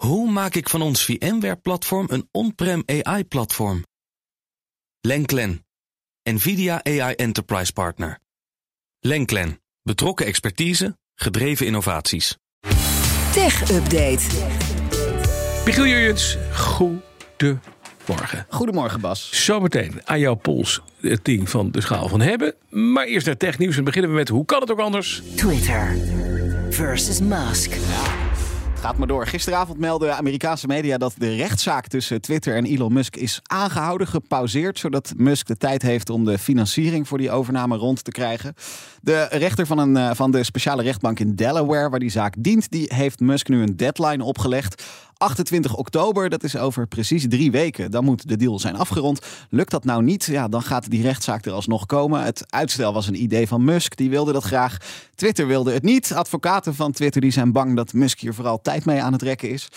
Hoe maak ik van ons VMware-platform een on-prem AI-platform? Lenklen, NVIDIA AI Enterprise Partner. Lenklen, betrokken expertise, gedreven innovaties. Tech Update. Michiel Jurjens, goedemorgen. Goedemorgen Bas. Zometeen aan jouw pols het ding van de schaal van hebben. Maar eerst naar technieuws en beginnen we met hoe kan het ook anders? Twitter versus Musk. Gaat maar door. Gisteravond meldden Amerikaanse media dat de rechtszaak tussen Twitter en Elon Musk is aangehouden, gepauzeerd, zodat Musk de tijd heeft om de financiering voor die overname rond te krijgen. De rechter van, een, eh, van de speciale rechtbank in Delaware, waar die zaak dient, die heeft Musk nu een deadline opgelegd. 28 oktober, dat is over precies drie weken. Dan moet de deal zijn afgerond. Lukt dat nou niet, ja, dan gaat die rechtszaak er alsnog komen. Het uitstel was een idee van Musk, die wilde dat graag. Twitter wilde het niet. Advocaten van Twitter die zijn bang dat Musk hier vooral tijd mee aan het rekken is.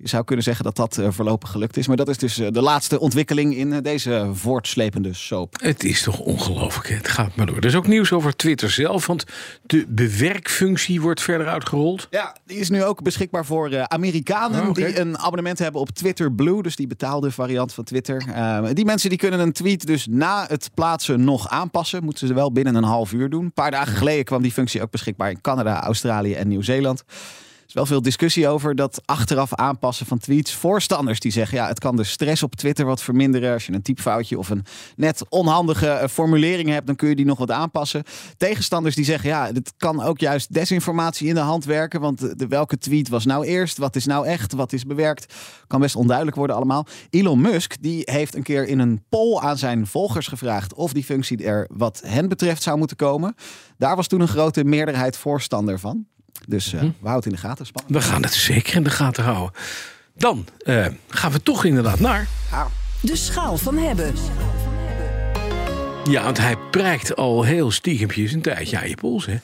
Je zou kunnen zeggen dat dat eh, voorlopig gelukt is. Maar dat is dus eh, de laatste ontwikkeling in eh, deze voortslepende soap. Het is toch ongelooflijk, hè? het gaat maar door. Er is ook nieuws over Twitter zelf, want de bewerkfunctie wordt verder uitgerold. Ja, die is nu ook beschikbaar voor Amerikanen Oh, oké. die een abonnement hebben op Twitter Blue, dus die betaalde variant van Twitter. Uh, die mensen die kunnen een tweet dus na het plaatsen nog aanpassen. Moeten ze wel binnen een half uur doen. Een paar dagen geleden kwam die functie ook beschikbaar in Canada, Australië en Nieuw-Zeeland. Is wel veel discussie over dat achteraf aanpassen van tweets. Voorstanders die zeggen, ja, het kan de stress op Twitter wat verminderen. Als je een typfoutje of een net onhandige eh, formulering hebt, dan kun je die nog wat aanpassen. Tegenstanders die zeggen, ja, dit kan ook juist desinformatie in de hand werken. Want de- welke tweet was nou eerst? Wat is nou echt? Wat is bewerkt? Kan best onduidelijk worden allemaal. Elon Musk, die heeft een keer in een poll aan zijn volgers gevraagd of die functie er wat hen betreft zou moeten komen. Daar was toen een grote meerderheid voorstander van. Dus eh, we houden het in de gaten. Spannend. We gaan het zeker in de gaten houden. Dan eh, gaan we toch inderdaad naar. De schaal van hebben. Ja, want hij prijkt al heel stiekempjes een tijdje aan je pols, hè?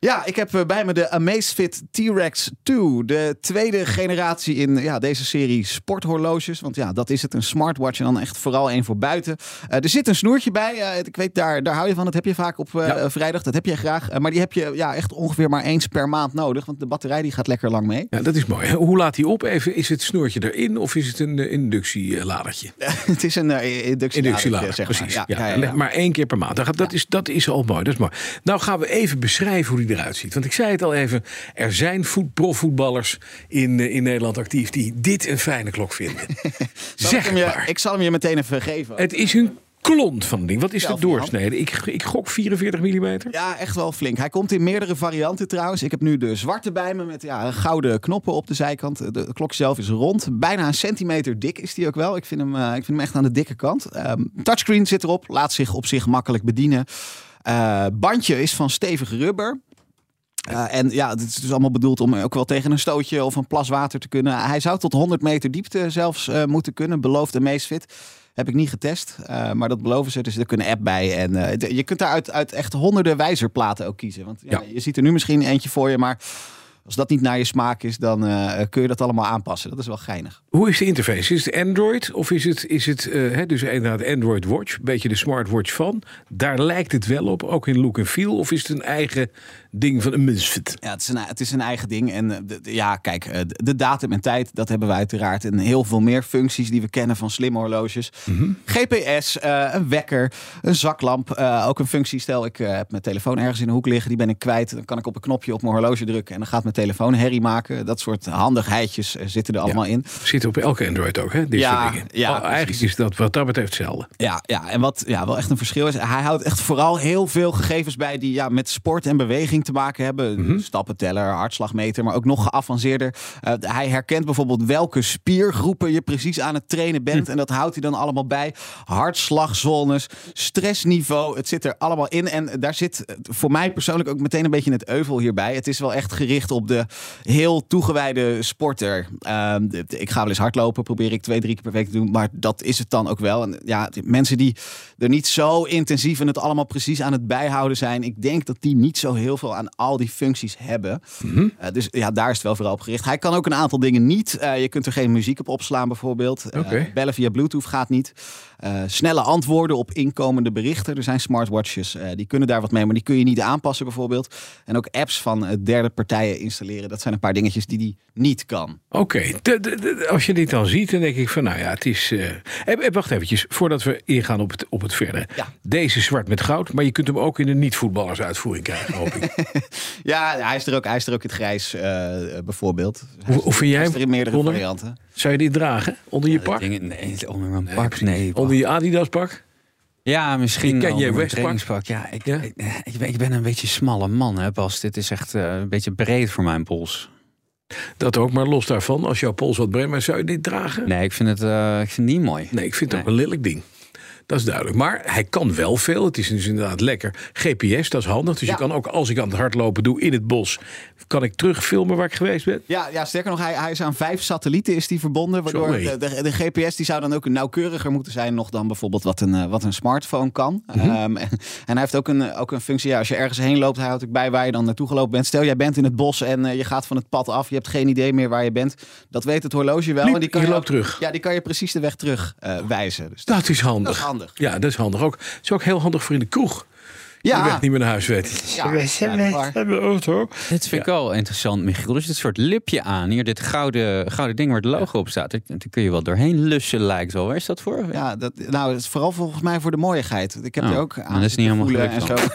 Ja, ik heb eh, bij me de Amazfit T-Rex 2. De tweede generatie in ja, deze serie sporthorloges. Want ja, dat is het. Een smartwatch en dan echt vooral één voor buiten. Eh, er zit een snoertje bij. Eh, ik weet, daar, daar hou je van. Dat heb je vaak op Ja. vrijdag. Dat heb je graag. Maar die heb je ja, echt ongeveer maar eens per maand nodig. Want de batterij die gaat lekker lang mee. Ja, dat is mooi. Hoe laat hij op even? Is het snoertje erin of is het een inductieladertje? het is een uh, inductie Inductielader, zeg maar. precies. Ja. Maar één keer per maand. Dat, is, dat is al mooi. Dat is mooi. Nou gaan we even beschrijven hoe die eruit ziet. Want ik zei het al even. Er zijn voet, profvoetballers in, eh, in Nederland actief die dit een fijne klok vinden. Ik, zeg hem het je, maar. ik zal hem je meteen even geven. Het is een klont van een ding. Wat is de doorsnede? Ik, ik gok 44 mm. Ja, echt wel flink. Hij komt in meerdere varianten trouwens. Ik heb nu de zwarte bij me met ja, gouden knoppen op de zijkant. De, de klok zelf is rond. Bijna een centimeter dik is die ook wel. Ik vind hem, eh, ik vind hem echt aan de dikke kant. Ehm, touchscreen zit erop. Laat zich op zich makkelijk bedienen. Eh, bandje is van stevig rubber. Eh, en ja, het is dus allemaal bedoeld om ook wel tegen een stootje of een plas water te kunnen. Hij zou tot 100 meter diepte zelfs eh, moeten kunnen, belooft de Macefit. Heb ik niet getest, eh, maar dat beloven ze. Dus er kunnen app bij. En de- je kunt daar uit, uit echt honderden wijzerplaten ook kiezen. Want ja, Ja. je ziet er nu misschien eentje voor je, maar als dat niet naar je smaak is, dan eh, kun je dat allemaal aanpassen. Dat is wel geinig. Hoe is de interface? Is het Android of is het, is het eh, hè, dus inderdaad Android Watch? Een beetje de smartwatch van. Daar lijkt het wel op, ook in look en feel. Of is het een eigen ding van een Misfit? Ja, het is een, het is een eigen ding. En eh, de- de- ja, kijk, de, de datum en tijd, dat hebben we uiteraard. En heel veel meer functies die we kennen van slimme horloges. GPS, eh, een wekker, een zaklamp. ook een functie, stel ik heb mijn telefoon ergens in de hoek liggen, die ben ik kwijt. Dan kan ik op een knopje op mijn horloge drukken en dan gaat mijn telefoon herrie maken. Dat soort handigheidjes eh, zitten er allemaal in. Zit op elke Android ook, hè? Dit Ja, soort ja, Oh, eigenlijk is dat wat dat betreft hetzelfde. Ja, ja, en wat ja, wel echt een verschil is, hij houdt echt vooral heel veel gegevens bij die ja, met sport en beweging te maken hebben. Stappenteller, hartslagmeter, maar ook nog geavanceerder. Eh, hij herkent bijvoorbeeld welke spiergroepen je precies aan het trainen bent. En dat houdt hij dan allemaal bij. Hartslagzones, stressniveau, het zit er allemaal in. En daar zit eh, voor mij persoonlijk ook meteen een beetje het euvel hierbij. Het is wel echt gericht op de heel toegewijde sporter. De- ik ga wel eens hardlopen, probeer ik twee, drie keer per week te doen. Maar dat is het dan ook wel. En ja, mensen die er niet zo intensief en het allemaal precies aan het bijhouden zijn. Ik denk dat die niet zo heel veel aan al die functies hebben. Eh, dus ja, daar is het wel vooral op gericht. Hij kan ook een aantal dingen niet. Eh, je kunt er geen muziek op opslaan bijvoorbeeld. Eh, Oké. bellen via Bluetooth gaat niet. snelle antwoorden op inkomende berichten. Er zijn smartwatches, die kunnen daar wat mee, maar die kun je niet aanpassen bijvoorbeeld. En ook apps van derde partijen installeren. Dat zijn een paar dingetjes die die niet kan. Oké, de- als je dit dan ziet, dan denk ik van, nou ja, het is... eh, wacht eventjes, voordat we ingaan op het, op het verdere. Ja. Deze is zwart met goud, maar je kunt hem ook in een niet-voetballers uitvoering krijgen, hoop ik. Ja, hij is er ook, hij is er ook in het grijs bijvoorbeeld. Hij vind jij hij is hem, er in meerdere varianten. Zou je dit dragen? Onder je pak? dingen- nee, onder mijn pak. Nee. Onder je Adidas pak? Ja, misschien. Ik ken je. Ja, ik, Ja? Ik, ik, ben, ik ben een beetje smalle man, hè, Bas. Dit is echt eh, een beetje breed voor mijn pols. Dat ook, maar los daarvan, als jouw pols wat breed is, zou je dit dragen? Nee, ik vind het, eh, ik vind het niet mooi. Nee, ik vind het ook een lelijk ding. Dat is duidelijk. Maar hij kan wel veel. Het is dus inderdaad lekker. GPS, dat is handig. Dus Ja. je kan ook als ik aan het hardlopen doe in het bos... kan ik terugfilmen waar ik geweest ben. Ja, ja sterker nog, hij, hij is aan vijf satellieten is die verbonden. Waardoor de, de, de GPS die zou dan ook nauwkeuriger moeten zijn nog dan bijvoorbeeld wat een, eh, wat een smartphone kan. Mhm. Ehm, en, en hij heeft ook een, ook een functie. Ja, als je ergens heen loopt, hij houdt ook bij waar je dan naartoe gelopen bent. Stel, jij bent in het bos en eh, je gaat van het pad af. Je hebt geen idee meer waar je bent. Dat weet het horloge wel. Liep, en die kan je loopt ook- terug. Ja, die kan je precies de weg terug eh, wijzen. Dus Dat is handig. Dat is handig. Ja, dat is handig ook. Het is ook heel handig voor in de kroeg. Die ja, weg niet meer naar huis weet. ja, dat is waar. Dit vind ik wel interessant, Michiel. Dus dit soort lipje aan. Hier, dit gouden, gouden ding waar het logo op staat. Daar, daar kun je wel doorheen lussen, lijkt wel. Waar is dat voor? Ja, dat, nou, dat is vooral volgens mij voor de mooiigheid. Ik heb Oh, er ook aan dat is niet helemaal gelukt zo.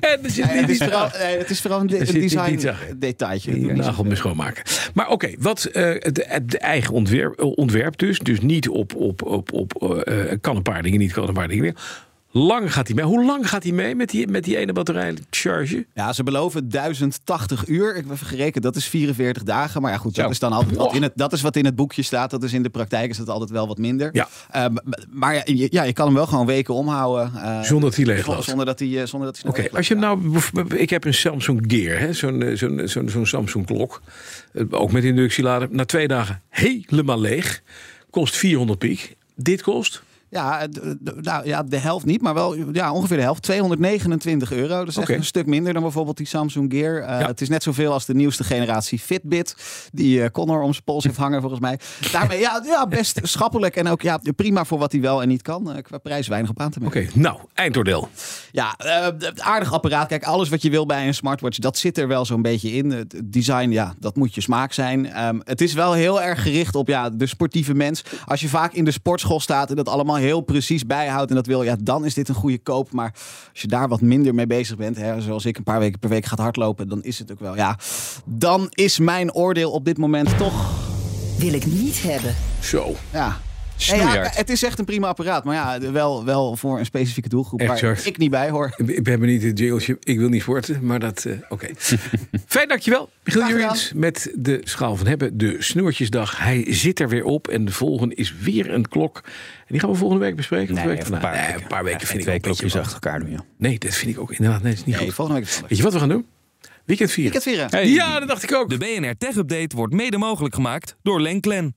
En er zit Nee, het, is niet vooral, nee, het is vooral een, de- een design detailtje. Die nagel mee schoonmaken. Maar oké, wat eh, het, het eigen ontwerp, ontwerp dus. Dus niet op, op, op, op eh, kan een paar dingen, niet kan een paar dingen meer. Lang gaat hij mee. Hoe lang gaat hij mee met die, met die ene batterijcharge? Ja, ze beloven 1080 uur. Ik heb even gerekend, dat is 44 dagen. Maar ja, goed, dat Zo. is dan altijd wat in het, dat is wat in het boekje staat. Dat is in de praktijk is dat altijd wel wat minder. Ja. Eh, m- maar ja, je, ja, je kan hem wel gewoon weken omhouden. eh, Zonder dat hij leeg zonder, loopt. zonder dat hij, eh, zonder dat hij Oké, als je nou. Ik heb een Samsung Gear, zo'n eh, zo'n zo'n zo'n Samsung klok. Ook met inductielader. Na twee dagen helemaal leeg. Kost 400 piek. Dit kost. Ja, eh, nou, ja, de helft niet, maar wel ja, ongeveer de helft. 229 euro. Dat is echt een stuk minder dan bijvoorbeeld die Samsung Gear. Eh, Ja. Het is net zoveel als de nieuwste generatie Fitbit. Die eh Connor om zijn pols heeft hangen volgens mij. Daarmee, ja, ja, best schappelijk. En ook ja, prima voor wat hij wel en niet kan. Qua prijs weinig op aan te merken. Oké, nou, eindoordeel. Ja, het aardig apparaat. Kijk, alles wat je wil bij een smartwatch, dat zit er wel zo'n beetje in. Het design, ja, dat moet je smaak zijn. Ehm, het is wel heel erg gericht op ja, de sportieve mens. Als je vaak in de sportschool staat en dat allemaal heel precies bijhoudt en dat wil, ja, dan is dit een goede koop. Maar als je daar wat minder mee bezig bent, hè, zoals ik een paar weken per week gaat hardlopen, dan is het ook wel, ja, dan is mijn oordeel op dit moment toch, Wil ik niet hebben. Zo. ja. Snoeihard. Nee, ja, het is echt een prima apparaat, maar ja, wel, wel voor een specifieke doelgroep waar ik niet bij hoor. Ik heb niet het jingeltje. Ik wil niet sporten, maar dat. eh, Oké. Fijn, dankjewel. Michiel. Jurins met de schaal van hebben. De snoertjesdag. Hij zit er weer op. En de volgende is weer een klok. En die gaan we volgende week bespreken. Nee, week een paar Nee, weken. een paar weken Ja, vind ik twee ook een beetje klokjes achter elkaar doen, ja. Nee, dat vind ik ook inderdaad. Nee, dat is niet Nee, goed. volgende week is het wel Weet je wat we gaan doen? Weekend vieren. Ik het vieren. Ja, dat dacht ik ook. De BNR Tech Update wordt mede mogelijk gemaakt door Lenklen.